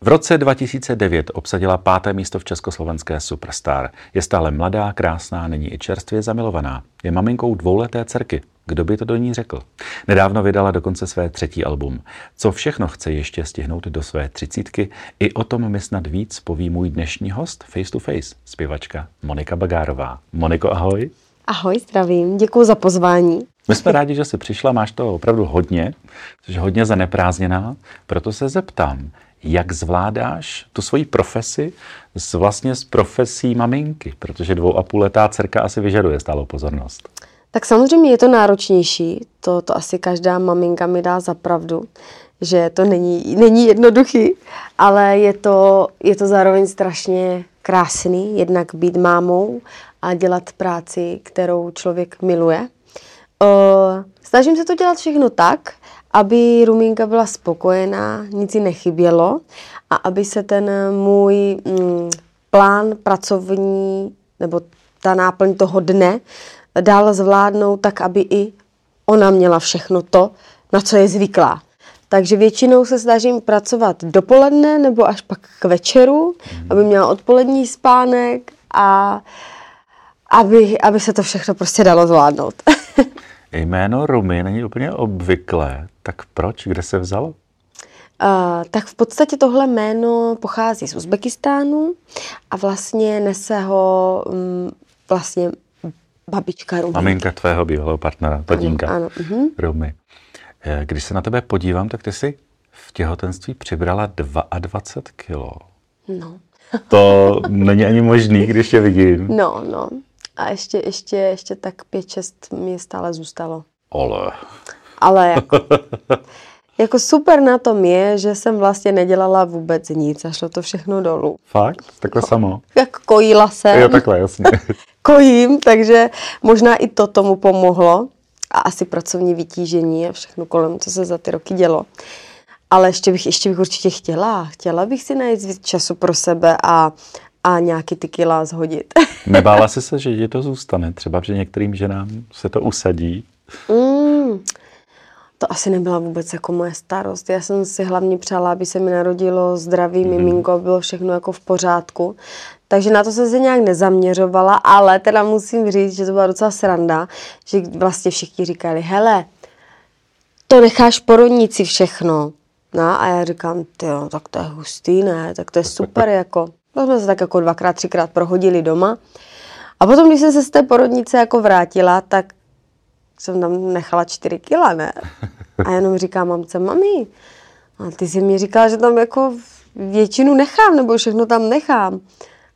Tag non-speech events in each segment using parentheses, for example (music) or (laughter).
V roce 2009 obsadila páté místo v československé Superstar. Je stále mladá, krásná, není i čerstvě zamilovaná. Je maminkou dvouleté dcerky. Kdo by to do ní řekl? Nedávno vydala dokonce své třetí album. Co všechno chce ještě stihnout do své třicítky? I o tom mi snad víc poví můj dnešní host Face to Face, zpěvačka Monika Bagárová. Moniko, ahoj. Ahoj, zdravím, děkuji za pozvání. My jsme rádi, že jsi přišla, máš to opravdu hodně, jsi hodně zaneprázdněná, proto se zeptám, jak zvládáš tu svoji profesi s, vlastně s profesí maminky, protože dvou a půl letá dcerka asi vyžaduje stálou pozornost. Tak samozřejmě je to náročnější, to, to asi každá maminka mi dá za pravdu, že to není, není jednoduchý, ale je to, je to zároveň strašně krásný, jednak být mámou a dělat práci, kterou člověk miluje. Snažím se to dělat všechno tak, aby Rumínka byla spokojená, nic jí nechybělo a aby se ten můj mm, plán pracovní nebo ta náplň toho dne dál zvládnout tak, aby i ona měla všechno to, na co je zvyklá. Takže většinou se snažím pracovat dopoledne nebo až pak k večeru, aby měla odpolední spánek a aby, aby se to všechno prostě dalo zvládnout. (laughs) Jméno Rumy není úplně obvyklé, tak proč? Kde se vzalo? Uh, tak v podstatě tohle jméno pochází z Uzbekistánu a vlastně nese ho um, vlastně babička Rumy. Maminka tvého bývalého partnera, tatínka ano, ano. Uh-huh. Rumy. Eh, když se na tebe podívám, tak ty jsi v těhotenství přibrala 22 kilo. No. (laughs) to není ani možný, když tě vidím. No, no. A ještě, ještě, ještě tak pět, šest mi stále zůstalo. Ale. Ale jako, (laughs) jako super na tom je, že jsem vlastně nedělala vůbec nic a šlo to všechno dolů. Fakt? Takhle samo? Jak kojila jsem. Jo, takhle, jasně. (laughs) Kojím, takže možná i to tomu pomohlo. A asi pracovní vytížení a všechno kolem, co se za ty roky dělo. Ale ještě bych, ještě bych určitě chtěla. Chtěla bych si najít víc času pro sebe a, a nějaký ty kila zhodit. (laughs) Nebála jsi se, že je to zůstane? Třeba, že některým ženám se to usadí? Mm, to asi nebyla vůbec jako moje starost. Já jsem si hlavně přála, aby se mi narodilo zdravý mm. miminko, bylo všechno jako v pořádku. Takže na to jsem se nějak nezaměřovala, ale teda musím říct, že to byla docela sranda, že vlastně všichni říkali, hele, to necháš porodnici všechno. No a já říkám, jo, tak to je hustý, ne, tak to je super, (laughs) jako. To jsme se tak jako dvakrát, třikrát prohodili doma. A potom, když jsem se z té porodnice jako vrátila, tak jsem tam nechala čtyři kila, ne? A jenom říkám mamce, mami, a ty jsi mi říkala, že tam jako většinu nechám, nebo všechno tam nechám.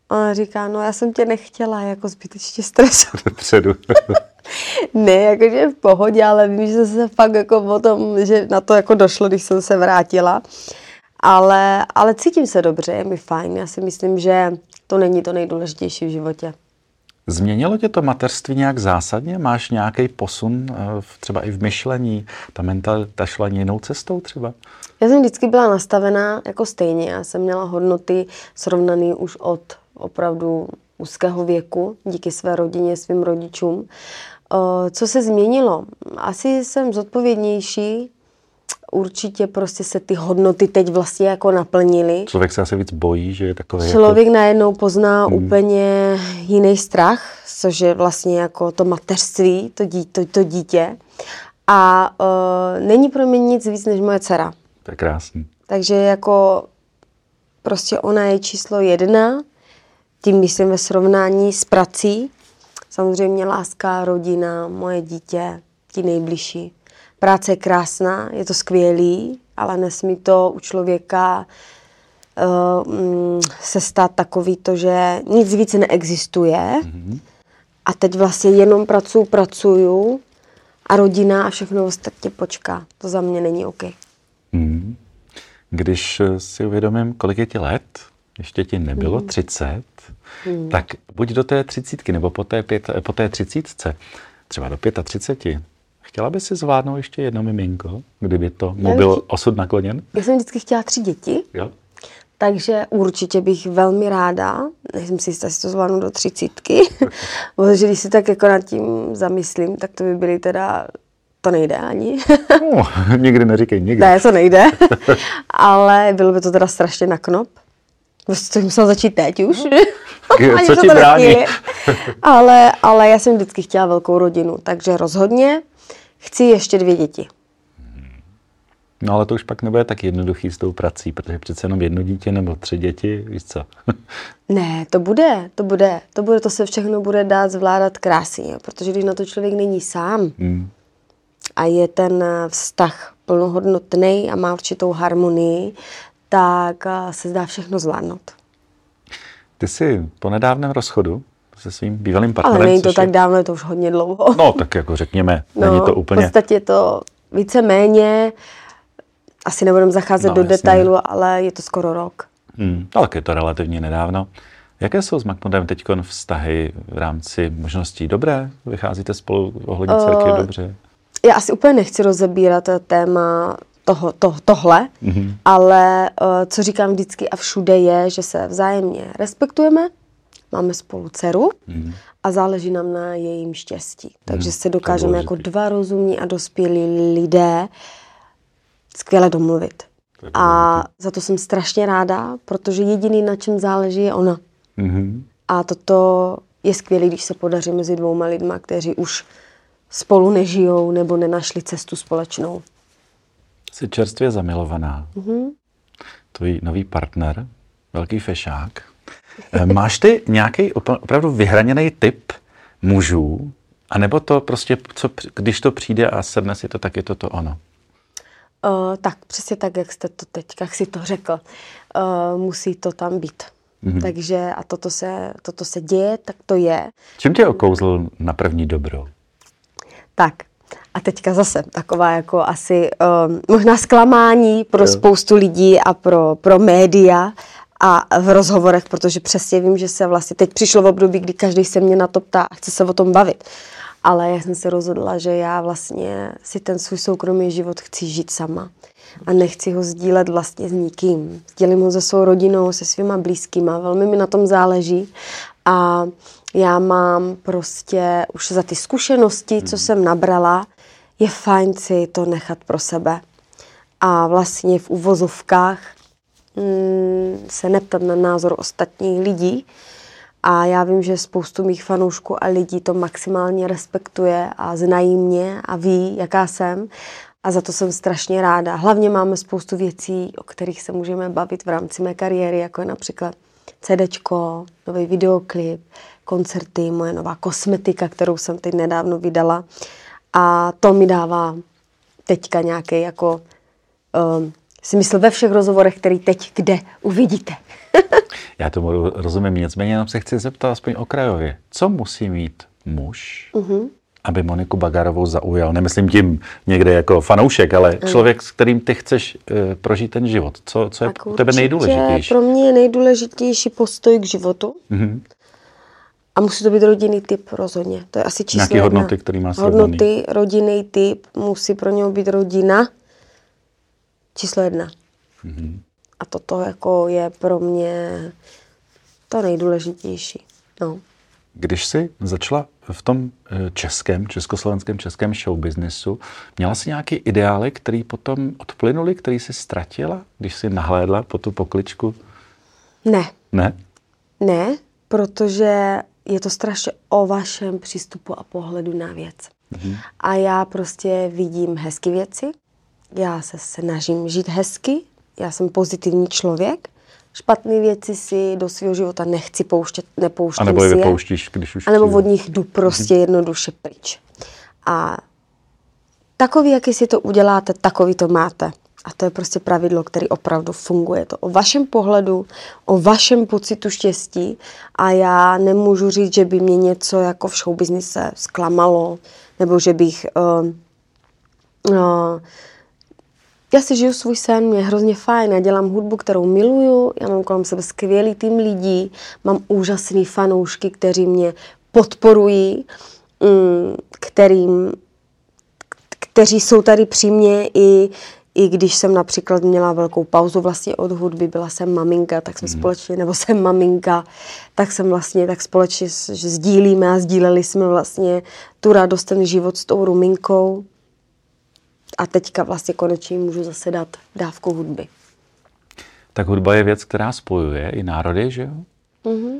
A ona říká, no já jsem tě nechtěla jako zbytečně stresovat. (laughs) Předu. (laughs) ne, jakože v pohodě, ale vím, že se fakt jako o tom, že na to jako došlo, když jsem se vrátila. Ale, ale cítím se dobře, je mi fajn. Já si myslím, že to není to nejdůležitější v životě. Změnilo tě to mateřství nějak zásadně? Máš nějaký posun eh, třeba i v myšlení? Ta mentalita šla jinou cestou třeba? Já jsem vždycky byla nastavená jako stejně. Já jsem měla hodnoty srovnané už od opravdu úzkého věku, díky své rodině, svým rodičům. Eh, co se změnilo? Asi jsem zodpovědnější, určitě prostě se ty hodnoty teď vlastně jako naplnily. Člověk se asi víc bojí, že je takový Člověk jako... najednou pozná hmm. úplně jiný strach, což je vlastně jako to mateřství, to, dí, to, to dítě. A uh, není pro mě nic víc než moje dcera. To je krásný. Takže jako prostě ona je číslo jedna, tím myslím ve srovnání s prací. Samozřejmě láska, rodina, moje dítě, ti nejbližší. Práce je krásná, je to skvělý, ale nesmí to u člověka uh, se stát takový to, že nic víc neexistuje mm-hmm. a teď vlastně jenom pracuju, pracuju a rodina a všechno ostatně počká. To za mě není OK. Mm. Když si uvědomím, kolik je ti let, ještě ti nebylo mm. 30, mm. tak buď do té třicítky nebo po té, pět, po té třicítce, třeba do 35, Chtěla by si zvládnout ještě jedno miminko, kdyby to mu byl osud nakloněn? Já jsem vždycky chtěla tři děti. Jo. Takže určitě bych velmi ráda, nejsem si jistá, si to zvládnu do třicítky, (laughs) protože když si tak jako nad tím zamyslím, tak to by byly teda to nejde ani. No, (laughs) nikdy neříkej nikdy. ne, to nejde. (laughs) Ale bylo by to teda strašně na knop. Prostě to musel začít teď už. Ani Co ti to brání? ale, ale já jsem vždycky chtěla velkou rodinu, takže rozhodně chci ještě dvě děti. No ale to už pak nebude tak jednoduchý s tou prací, protože přece jenom jedno dítě nebo tři děti, víš co? (laughs) Ne, to bude, to bude, to bude, to se všechno bude dát zvládat krásně, protože když na to člověk není sám Hmm. a je ten eh, vztah plnohodnotný a má určitou harmonii, tak eh, se zdá všechno zvládnout. Ty jsi po nedávném rozchodu se svým bývalým Ale partnerem. není to tak je... dávno, je to už hodně dlouho. No tak jako řekněme, (laughs) no, není to V úplně... podstatě to víceméně, asi nebudeme zacházet No, do jasně. detailu, ale je to skoro rok. Hmm, ale tak je to relativně nedávno. Jaké jsou s Makmodem teď vztahy v rámci možností? Dobré? Vycházíte spolu ohledně dcerky Eh, dobře? Já asi úplně nechci rozebírat to téma toho, to, tohle, mm-hmm. ale uh, co říkám vždycky a všude je, že se vzájemně respektujeme, máme spolu dceru mm-hmm. a záleží nám na jejím štěstí. Takže se dokážeme jako dva rozumní a dospělí lidé skvěle domluvit. A za to jsem strašně ráda, protože jediný, na čem záleží, je ona. Mhm. A toto je skvělé, když se podaří mezi dvouma lidma, kteří už spolu nežijou nebo nenašli cestu společnou. Jsi čerstvě zamilovaná. Mhm. Mm-hmm. Tvůj nový partner, velký fešák. Eh, Máš ty nějaký opra- opravdu vyhraněný typ mužů? A nebo to prostě, co, když to přijde a sedne si to, tak je to to ono? Uh, tak, přesně tak, jak jste to teď, jak si to řekl. Uh, musí to tam být. Mhm. Mm-hmm. Takže a toto se, toto se děje, tak to je. Čím tě okouzl na první dobro? Tak, a teďka zase taková jako asi um, možná zklamání pro Jo. spoustu lidí a pro, pro média a v rozhovorech, protože přesně vím, že se vlastně teď přišlo v období, kdy každý se mě na to ptá a chce se o tom bavit. Ale já jsem se rozhodla, že já vlastně si ten svůj soukromý život chci žít sama. A nechci ho sdílet vlastně s nikým. Sdílím ho se svou rodinou, se svýma blízkýma. Velmi mi na tom záleží. A já mám prostě už za ty zkušenosti, co jsem nabrala, je fajn si to nechat pro sebe. A vlastně v uvozovkách se neptat na názor ostatních lidí. A já vím, že spoustu mých fanoušků a lidí to maximálně respektuje a znají mě a ví, jaká jsem. A za to jsem strašně ráda. Hlavně máme spoustu věcí, o kterých se můžeme bavit v rámci mé kariéry, jako je například CDčko, nový videoklip, koncerty, moje nová kosmetika, kterou jsem teď nedávno vydala. A to mi dává teďka nějaký jako um, smysl ve všech rozhovorech, který teď kde uvidíte. (laughs) Já tomu ro- rozumím, nicméně jenom se chci zeptat aspoň okrajově. Co musí mít muž, uh-huh. aby Moniku Bagarovou zaujal? Nemyslím tím někde jako fanoušek, ale člověk, s kterým ty chceš uh, prožít ten život. Co, co je Tak pro tebe nejdůležitější? Pro mě je nejdůležitější postoj k životu. Mhm. A musí to být rodinný typ rozhodně. To je asi číslo Nějaký jedna. hodnoty, který má srovnaný. Hodnoty, rodinný typ, musí pro něho být rodina číslo jedna. Mhm. A toto jako je pro mě to nejdůležitější. No. Když jsi začala v tom eh, českém, československém českém showbiznesu, měla jsi nějaký ideály, který potom odplynuli, který jsi ztratila, když jsi nahlédla po tu pokličku? Ne, Ne? ne, protože je to strašně o vašem přístupu a pohledu na věc. Mm-hmm. A já prostě vidím hezky věci, já se snažím žít hezky, já jsem pozitivní člověk, špatné věci si do svého života nechci pouštět, nepouštím A nebo je vypouštíš, když už... A nebo od nich jdu prostě jednoduše pryč. A takový, jaký si to uděláte, takový to máte. A to je prostě pravidlo, které opravdu funguje. To o vašem pohledu, o vašem pocitu štěstí a já nemůžu říct, že by mě něco jako v showbiznise zklamalo, nebo že bych... Uh, uh, já si žiju svůj sen, mě je hrozně fajn, já dělám hudbu, kterou miluju, já mám kolem sebe skvělý tým lidí, mám úžasný fanoušky, kteří mě podporují, mm, kterým, kteří jsou tady při mě i, i když jsem například měla velkou pauzu vlastně od hudby, byla jsem maminka, tak jsme společně, nebo jsem maminka, tak jsem vlastně, tak společně sdílíme a sdíleli jsme vlastně tu radost, ten život s tou ruminkou. A teďka vlastně konečně můžu zase dát dávku hudby. Tak hudba je věc, která spojuje i národy, že jo? Mm-hmm.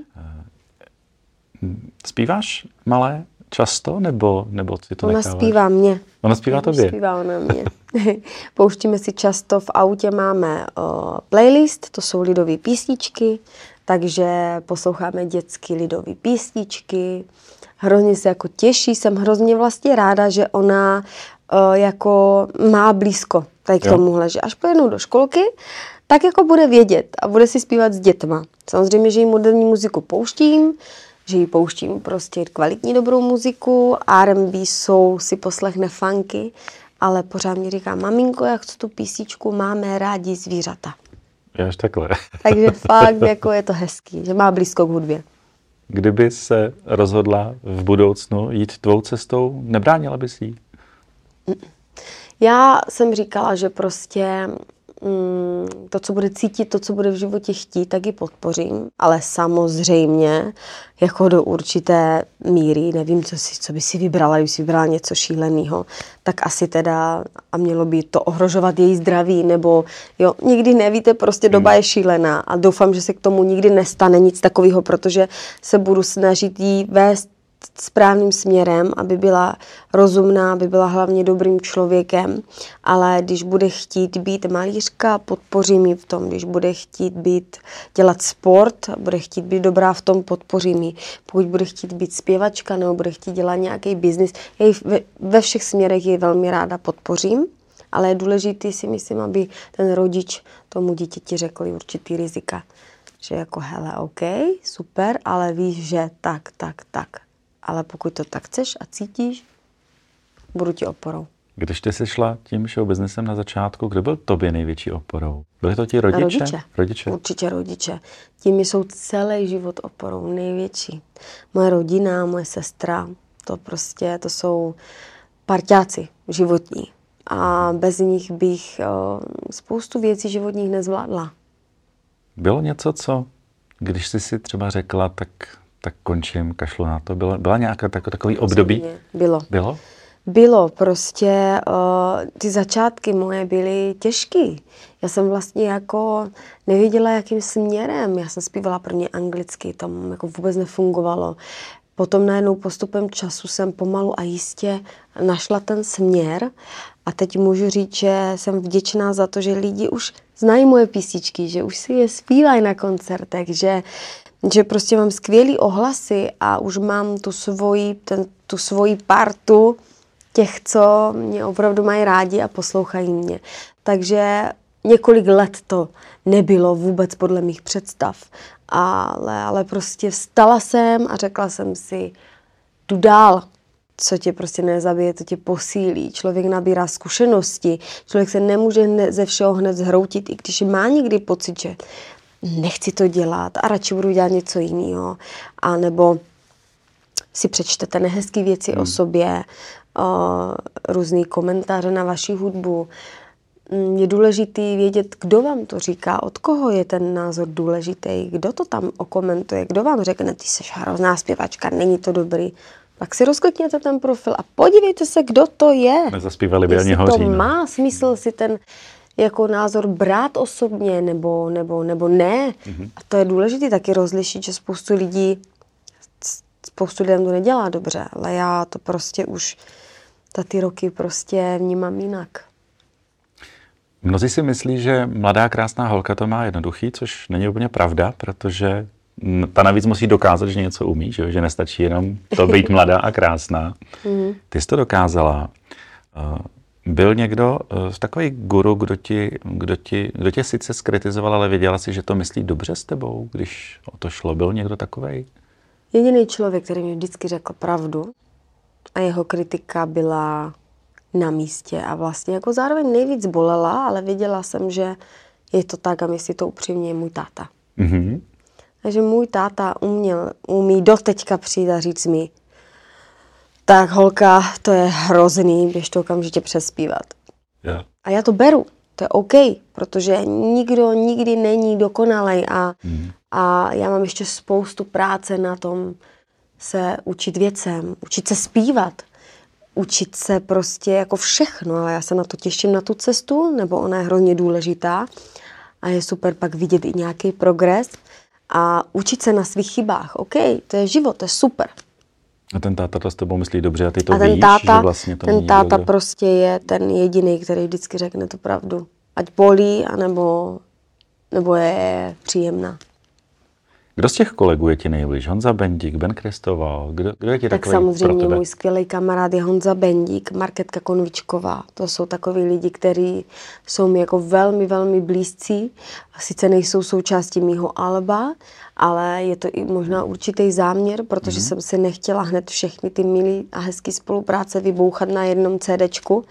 Zpíváš malé často, nebo, nebo si to Ona necháváš? zpívá mě. Ona zpívá Ona tobě? Zpívá ona mě. (laughs) (laughs) Pouštíme si často v autě, máme uh, playlist, to jsou lidové písničky, takže posloucháme dětské lidové písničky. Hrozně se jako těší, jsem hrozně vlastně ráda, že ona uh, jako má blízko tady k Jo. tomuhle, že až pojednou do školky, tak jako bude vědět a bude si zpívat s dětma. Samozřejmě, že jí moderní muziku pouštím, že jí pouštím prostě kvalitní dobrou muziku, R&B, soul si poslechne funky, ale pořád mi říká, maminko, jak chci tu písničku, máme rádi zvířata. Je až takhle. (laughs) Takže fakt jako je to hezký, že má blízko k hudbě. Kdyby se rozhodla v budoucnu jít tvou cestou, nebránila bys jí? Já jsem říkala, že prostě mm, to, co bude cítit, to, co bude v životě chtít, tak ji podpořím, ale samozřejmě jako do určité míry, nevím, co, si, co by si vybrala, když si vybrala něco šíleného, tak asi teda a mělo by to ohrožovat její zdraví, nebo jo, nikdy nevíte, prostě doba je šílená a doufám, že se k tomu nikdy nestane nic takového, protože se budu snažit jí vést správným směrem, aby byla rozumná, aby byla hlavně dobrým člověkem, ale když bude chtít být malířka, podpořím ji v tom, když bude chtít být, dělat sport, bude chtít být dobrá v tom, podpořím ji. Pokud bude chtít být zpěvačka nebo bude chtít dělat nějaký biznis, ve, ve všech směrech ji velmi ráda podpořím, ale je důležité si myslím, aby ten rodič tomu dítěti řekl určitý rizika. Že jako hele, OK, super, ale víš, že tak, tak, tak. Ale pokud to tak chceš a cítíš, budu ti oporou. Když ty jsi šla tím show businessem na začátku, kdo byl tobě největší oporou? Byli to ti rodiče? Rodiče. rodiče? Určitě rodiče. Ti mi jsou celý život oporou, největší. Moje rodina, moje sestra, to prostě, to jsou parťáci životní. A bez nich bych o, spoustu věcí životních nezvládla. Bylo něco, co, když jsi si třeba řekla, tak, tak končím, kašlu na to, bylo, byla nějaká tako, takový období? Bylo. Bylo? Bylo prostě, uh, ty začátky moje byly těžký. Já jsem vlastně jako nevěděla, jakým směrem. Já jsem zpívala prvně anglicky, tam jako vůbec nefungovalo. Potom najednou postupem času jsem pomalu a jistě našla ten směr a teď můžu říct, že jsem vděčná za to, že lidi už znají moje písničky, že už si je zpívají na koncertech, že, že prostě mám skvělý ohlasy a už mám tu svoji, ten, tu svoji partu těch, co mě opravdu mají rádi a poslouchají mě. Takže několik let to nebylo vůbec podle mých představ, ale, ale prostě vstala jsem a řekla jsem si, jdu dál, co tě prostě nezabije, to tě posílí. Člověk nabírá zkušenosti, člověk se nemůže hned, ze všeho hned zhroutit, i když má někdy pocit, že nechci to dělat a radši budu dělat něco jiného. A nebo si přečtete nehezké věci hmm. o sobě, uh, různý komentáře na vaši hudbu. Mm, Je důležitý vědět, kdo vám to říká, od koho je ten názor důležitý, kdo to tam okomentuje, kdo vám řekne, ty jsi hrozná zpěvačka, není to dobrý. Pak si rozklikněte ten profil a podívejte se, kdo to je. Nezaspívali by ani Jestli to hoří. no. má smysl si ten jako názor brát osobně nebo, nebo, nebo ne. Mm-hmm. A to je důležité taky rozlišit, že spoustu lidí, spoustu lidem to nedělá dobře, ale já to prostě už za ty roky prostě vnímám jinak. Mnozí si myslí, že mladá krásná holka to má jednoduchý, což není úplně pravda, protože ta navíc musí dokázat, že něco umí, že, že nestačí jenom to být (laughs) mladá a krásná. Ty jsi to dokázala. Byl někdo eh, takový guru, kdo, ti, kdo, ti, kdo tě sice skritizoval, ale věděla si, že to myslí dobře s tebou, když o to šlo? Byl někdo takový? Jediný člověk, který mi vždycky řekl pravdu a jeho kritika byla na místě a vlastně jako zároveň nejvíc bolela, ale věděla jsem, že je to tak a myslí to upřímně je můj táta. Mhm. Takže můj táta uměl, umí doteďka přijít a říct mi, tak holka, to je hrozný, běž to okamžitě přespívat. Jo. A já to beru, to je OK, protože nikdo nikdy není dokonalej a, Mhm. a já mám ještě spoustu práce na tom se učit věcem, učit se zpívat. učit se prostě jako všechno, ale já se na to těším na tu cestu, nebo ona je hrozně důležitá a je super pak vidět i nějaký progres a učit se na svých chybách. OK, to je život, to je super. A ten táta to s tebou myslí dobře a ty to a ten víš, táta, že vlastně to ten není táta nikdo, prostě je ten jediný, který vždycky řekne tu pravdu. Ať bolí, anebo, nebo je příjemná. Kdo z těch kolegů je ti nejblíž? Honza Bendík, Ben Kristoval? Kdo, kdo je ti Tak takový pro samozřejmě tebe? můj skvělý kamarád je Honza Bendík, Marketka Konvičková. To jsou takový lidi, kteří jsou mi jako velmi, velmi blízcí. Sice nejsou součástí mýho alba, ale je to i možná určitý záměr, protože Mhm. jsem si nechtěla hned všechny ty milé a hezké spolupráce vybouchat na jednom CDčku.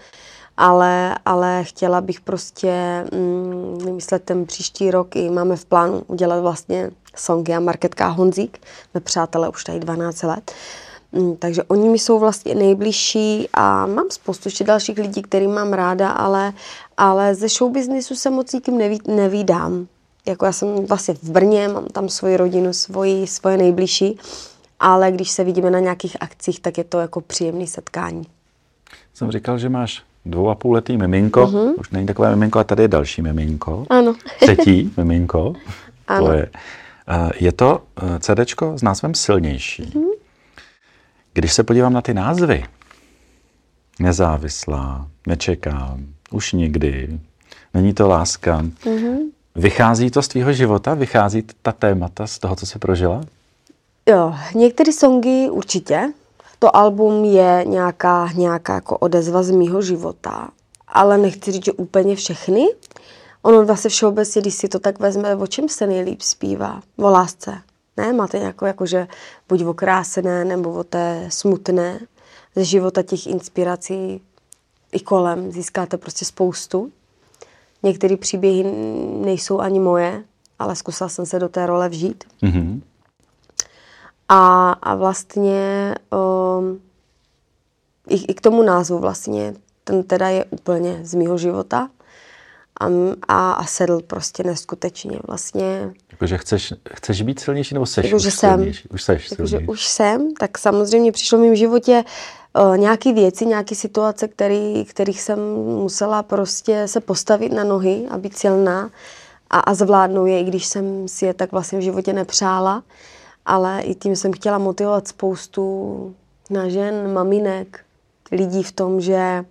Ale, ale chtěla bych prostě mm, vymyslet ten příští rok i máme v plánu udělat vlastně songy a Marketka a Honzík. Jsme přátelé už tady 12 let. Mm, Takže oni mi jsou vlastně nejbližší a mám spoustu ještě dalších lidí, který mám ráda, ale, ale ze showbiznisu se moc nikým neví, nevídám. Jako já jsem vlastně v Brně, mám tam svoji rodinu, svoji, svoje nejbližší, ale když se vidíme na nějakých akcích, tak je to jako příjemné setkání. Jsem říkal, že máš dvou a půl letý miminko. Mhm. Už není takové miminko, a tady je další miminko. Ano. Třetí (laughs) miminko. Ano. To je. Je to eh, CDčko s názvem Silnější. Když se podívám na ty názvy, nezávislá, nečekám, už nikdy, není to láska, Mhm. vychází to z tvýho života? Vychází ta témata z toho, co jsi prožila? Jo, některé songy určitě. To album je nějaká, nějaká jako odezva z mýho života, ale nechci říct, že úplně všechny. Ono vlastně všeobecně, když si to tak vezme, o čem se nejlíp zpívá? O lásce. Ne, máte nějakou, jakože buď o krásné, nebo o té smutné. Ze života těch inspirací i kolem získáte prostě spoustu. Některé příběhy nejsou ani moje, ale zkusila jsem se do té role vžít. Mhm. A, a vlastně um, i, i k tomu názvu vlastně, ten teda je úplně z mýho života a, a, a sedl prostě neskutečně vlastně. Jakože chceš, chceš být silnější, nebo seš Jakože už jsem. silnější? Už seš Jakože silnější. už jsem, tak samozřejmě přišlo v mém životě uh, nějaké věci, nějaké situace, který, kterých jsem musela prostě se postavit na nohy a být silná a, a zvládnout je, i když jsem si je tak vlastně v životě nepřála. Ale i tím jsem chtěla motivovat spoustu na žen, maminek, lidí v tom, že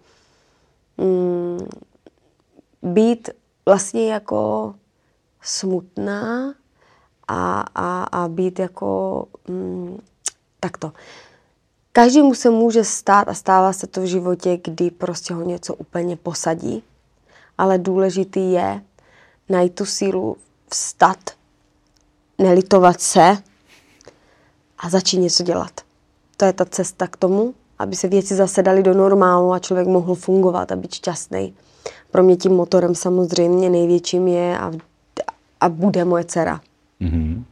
mm, být vlastně jako smutná a, a, a být jako mm, takto. Každému se může stát a stává se to v životě, kdy prostě ho něco úplně posadí, ale důležitý je najít tu sílu vstat, nelitovat se a začít něco dělat. To je ta cesta k tomu, aby se věci zase daly do normálu a člověk mohl fungovat a být šťastný. Pro mě tím motorem samozřejmě největším je a, a bude moje dcera. Mhm.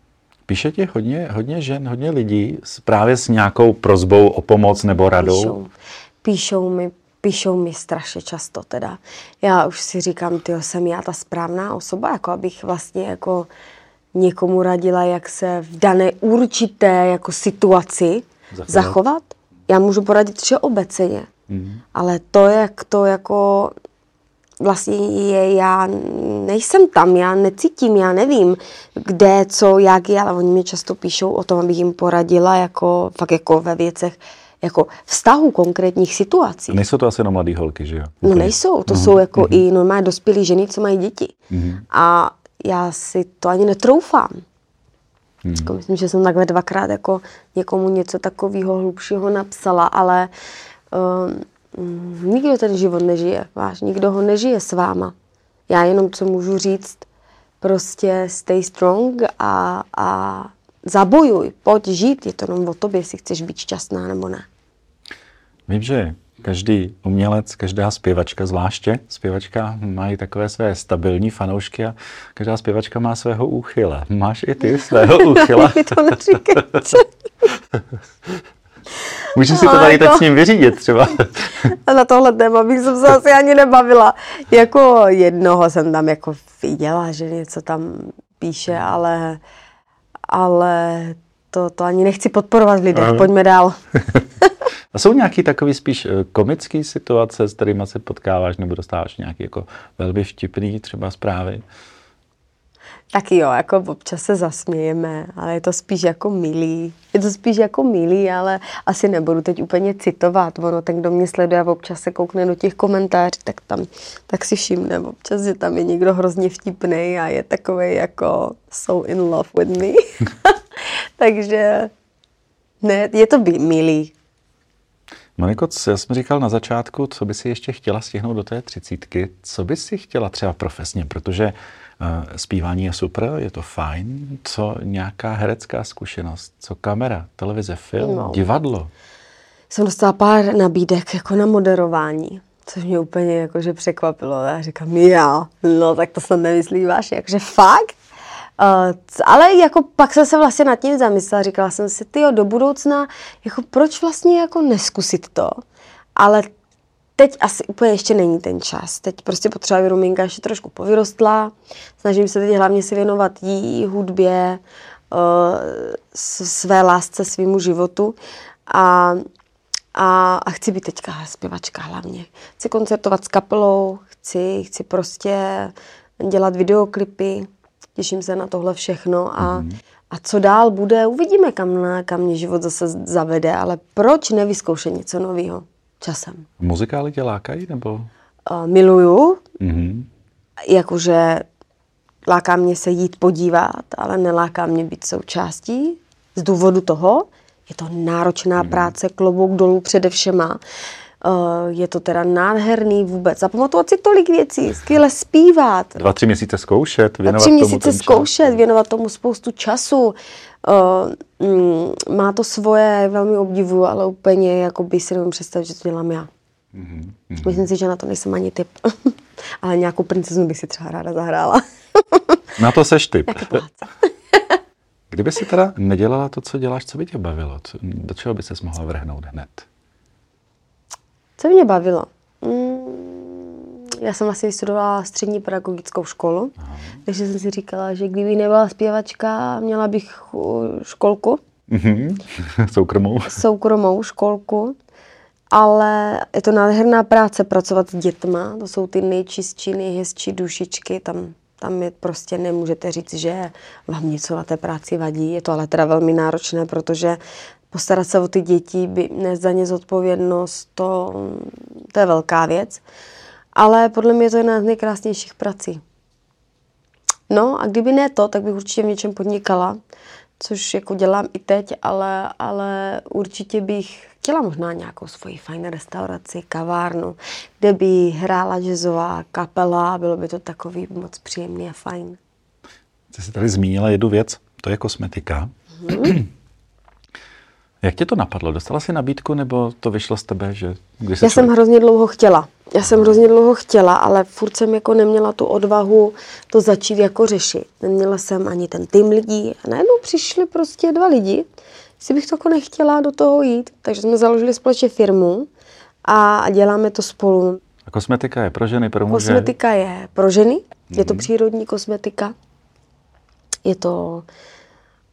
Píše ti hodně, hodně žen, hodně lidí s, právě s nějakou prozbou o pomoc nebo radou? Píšou, píšou mi, píšou mi strašně často teda. Já už si říkám, ty jsem já ta správná osoba, jako abych vlastně jako někomu radila, jak se v dané určité jako situaci Zachovat. zachovat. Já můžu poradit všeobecně, Mhm. ale to, jak to jako vlastně je, já nejsem tam, já necítím, já nevím, kde, co, jak je, ale oni mi často píšou o tom, abych jim poradila jako, fakt jako ve věcech, jako vztahu konkrétních situací. Nejsou to asi jenom mladý holky, že jo? No nejsou, to jsou jako i normálně dospělí ženy, co mají děti. Mhm. A já si to ani netroufám. Jako myslím, že jsem takhle dvakrát jako někomu něco takového hlubšího napsala, ale um, nikdo ten život nežije, váš, nikdo ho nežije s váma. Já jenom, co můžu říct, prostě stay strong a, a zabojuj, pojď žít, je to jenom o tobě, jestli chceš být šťastná nebo ne. Vím, že každý umělec, každá zpěvačka zvláště, zpěvačka mají takové své stabilní fanoušky a každá zpěvačka má svého úchyla. Máš i ty (laughs) svého úchyla? To neříkejte. (laughs) Můžeš si to No, tady teď jako- s ním vyřídit třeba. (laughs) A na tohle téma bych se asi ani nebavila. Jako jednoho jsem tam jako viděla, že něco tam píše, ale, ale to, to ani nechci podporovat v lidech. Aha. Pojďme dál. (laughs) A jsou nějaký takový spíš eh, komický situace, s kterými se potkáváš, nebo dostáváš nějaký jako velmi vtipný třeba zprávy? Taky jo, jako občas se zasmějeme, ale je to spíš jako milý. Je to spíš jako milý, ale asi nebudu teď úplně citovat. Ono, ten, kdo mě sleduje a občas se koukne do těch komentářů, tak tam, tak si všimne občas, že tam je někdo hrozně vtipný a je takový jako so in love with me. (laughs) Takže ne, je to by, milý. Moniko, já jsem říkal na začátku, co by si ještě chtěla stihnout do té třicítky, co by si chtěla třeba profesně, protože uh, zpívání je super, je to fajn, co nějaká herecká zkušenost, co kamera, televize, film, no. divadlo. Jsem dostala pár nabídek jako na moderování, což mě úplně jakože překvapilo. Já říkám, já, no tak to jsem nemyslí váš, jakože fakt? Uh, ale jako pak jsem se vlastně nad tím zamyslela, říkala jsem si, ty do budoucna, jako proč vlastně jako neskusit to, ale teď asi úplně ještě není ten čas. Teď prostě potřeba Ruminka ještě trošku povyrostla, snažím se teď hlavně si věnovat jí, hudbě, uh, své lásce, svýmu životu a, a, a chci být teďka zpěvačka hlavně. Chci koncertovat s kapelou, chci, chci prostě dělat videoklipy, těším se na tohle všechno a, mm. a co dál bude, uvidíme, kam, kam mě život zase zavede, ale proč nevyzkoušet něco nového časem? Muzikály tě lákají, nebo? Uh, miluju, mm. jakože láká mě se jít podívat, ale neláká mě být součástí z důvodu toho, je to náročná mm. práce, klobouk dolů všema. Uh, je to teda nádherný vůbec. Zapamatovat si tolik věcí, skvěle zpívat. Dva, tři měsíce zkoušet, věnovat tři měsíce tomu zkoušet, čas. věnovat tomu spoustu času. Uh, mm, má to svoje, velmi obdivuju, ale úplně jako by si nevím představit, že to dělám já. Mm-hmm. Myslím si, že na to nejsem ani typ. (laughs) ale nějakou princeznu bych si třeba ráda zahrála. (laughs) na to seš typ. (laughs) Kdyby si teda nedělala to, co děláš, co by tě bavilo? Do čeho by ses mohla vrhnout hned? Co mě bavilo? Mm, já jsem vlastně vystudovala střední pedagogickou školu, Aha. takže jsem si říkala, že kdyby nebyla zpěvačka, měla bych školku. Mm-hmm. (laughs) Soukromou. Soukromou školku. Ale je to nádherná práce pracovat s dětma. To jsou ty nejčistší, nejhezčí dušičky. Tam, tam je prostě nemůžete říct, že vám něco na té práci vadí. Je to ale teda velmi náročné, protože postarat se o ty děti, by nést za ně zodpovědnost, to, to je velká věc. Ale podle mě to je jedna z nejkrásnějších prací. No a kdyby ne to, tak bych určitě v něčem podnikala, což jako dělám i teď, ale, ale určitě bych chtěla možná nějakou svoji fajn restauraci, kavárnu, kde by hrála jazzová kapela, bylo by to takový moc příjemný a fajn. Jsi si tady zmínila jednu věc, to je kosmetika. Mm-hmm. Jak tě to napadlo? Dostala jsi nabídku nebo to vyšlo z tebe? Že když Já člověk... jsem hrozně dlouho chtěla. Já jsem hrozně dlouho chtěla, ale furt jsem jako neměla tu odvahu to začít jako řešit. Neměla jsem ani ten tým lidí a najednou přišli prostě dva lidi, si bych to jako nechtěla do toho jít. Takže jsme založili společně firmu a děláme to spolu. A kosmetika je pro ženy, pro muže? Kosmetika je pro ženy, je to mhm. přírodní kosmetika, je to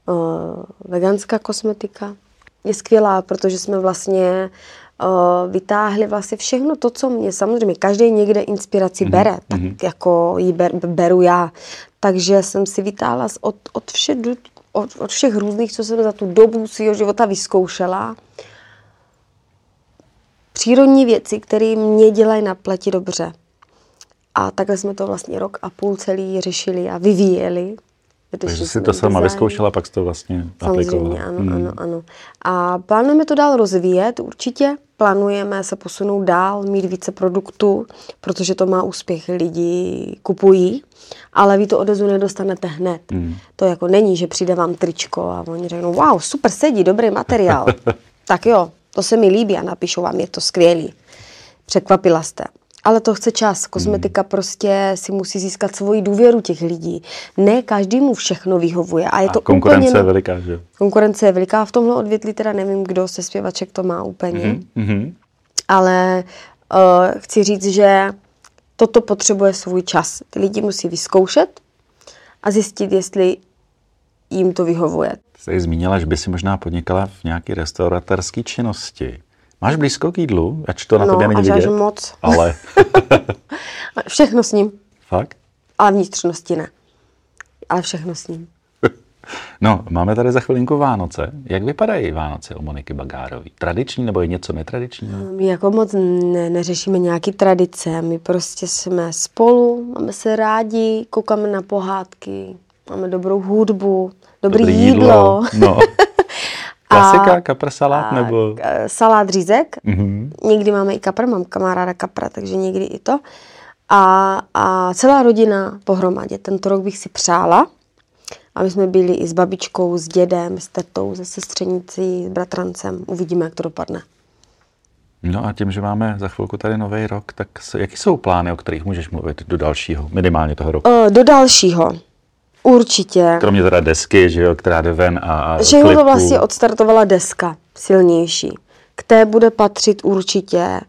uh, veganská kosmetika, je skvělá, protože jsme vlastně uh, vytáhli vlastně všechno to, co mě samozřejmě každý někde inspiraci mm-hmm. bere, tak mm-hmm. jako ji ber, beru já. Takže jsem si vytáhla od, od, vše, od, od všech různých, co jsem za tu dobu svého života vyzkoušela, přírodní věci, které mě dělají na pleti dobře. A takhle jsme to vlastně rok a půl celý řešili a vyvíjeli. Takže jsi to sama vyzkoušela, pak jsi to vlastně Samozřejmě, ano, hmm. ano, ano. A plánujeme to dál rozvíjet, určitě. Plánujeme se posunout dál, mít více produktů, protože to má úspěch, lidi kupují, ale vy to odezu nedostanete hned. Hmm. To jako není, že přijde vám tričko a oni řeknou, wow, super sedí, dobrý materiál. (laughs) tak jo, to se mi líbí a napíšu vám, je to skvělý. Překvapila jste ale to chce čas. Kosmetika hmm. prostě si musí získat svoji důvěru těch lidí. Ne každý mu všechno vyhovuje. A je to a konkurence úplně... je veliká, že? Konkurence je veliká. V tomhle odvětví teda nevím, kdo se zpěvaček to má úplně. Mm-hmm. Ale uh, chci říct, že toto potřebuje svůj čas. Ty lidi musí vyzkoušet a zjistit, jestli jim to vyhovuje. Jsi zmínila, že by si možná podnikala v nějaké restauratorské činnosti. Máš blízko k jídlu? Ač to na no, tobě není vidět. moc. Ale (laughs) Všechno s ním, fakt? ale vnitřnosti ne. Ale všechno s ním. (laughs) No, máme tady za chvilinku Vánoce. Jak vypadají Vánoce u Moniky Bagárový? Tradiční nebo je něco netradičního? My jako moc ne, neřešíme nějaký tradice, my prostě jsme spolu, máme se rádi, koukáme na pohádky, máme dobrou hudbu, dobrý, Dobrý jídlo. No. (laughs) Klasika, kapr salát nebo... k- Salát řízek, Mhm. někdy máme i kapr, mám kamaráda kapra, takže někdy i to. A, a celá rodina pohromadě. Tento rok bych si přála, aby jsme byli i s babičkou, s dědem, s tetou, se sestřenicí, s bratrancem. Uvidíme, jak to dopadne. No a tím, že máme za chvilku tady nový rok, tak jaký jsou plány, o kterých můžeš mluvit do dalšího, minimálně toho roku? O, do dalšího. Určitě. Kromě teda desky, že jo, která jde ven a, a Všechno to klipů. vlastně odstartovala deska silnější. K té bude patřit určitě.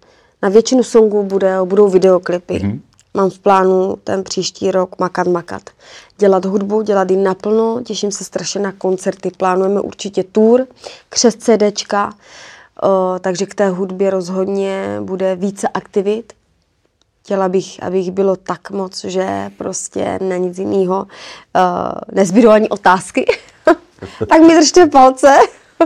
Na většinu songů bude, budou videoklipy. Mm-hmm. Mám v plánu ten příští rok makat, makat. Dělat hudbu, dělat ji naplno, těším se strašně na koncerty. Plánujeme určitě tour, křes CDčka, o, takže k té hudbě rozhodně bude více aktivit. Chtěla bych, abych bylo tak moc, že prostě na nic jiného uh, nezbydou ani otázky. (laughs) tak mi držte palce.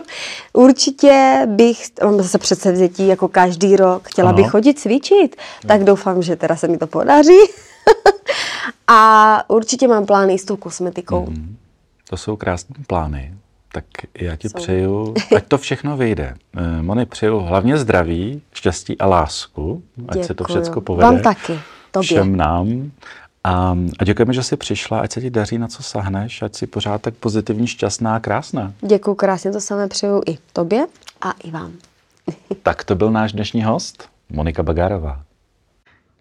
(laughs) Určitě bych, mám zase předsevzetí jako každý rok, chtěla Ano. bych chodit cvičit, tak doufám, že teda se mi to podaří. (laughs) A určitě mám plány s tou kosmetikou. Mhm. To jsou krásné plány. Tak já ti Jsou. přeju, ať to všechno vyjde. Eh, Moni, přeju hlavně zdraví, štěstí a lásku, ať se to Děkuju. všechno povede. Vám taky, tobě. Všem nám. A, a děkujeme, že jsi přišla, ať se ti daří, na co sahneš, ať si pořád tak pozitivní, šťastná a krásná. Děkuji krásně, to samé přeju i tobě a i vám. (laughs) Tak to byl náš dnešní host, Monika Bagárová.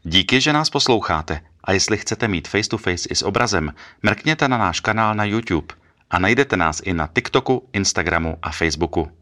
Díky, že nás posloucháte. A jestli chcete mít face to face i s obrazem, mrkněte na náš kanál na YouTube a najdete nás i na TikToku, Instagramu a Facebooku.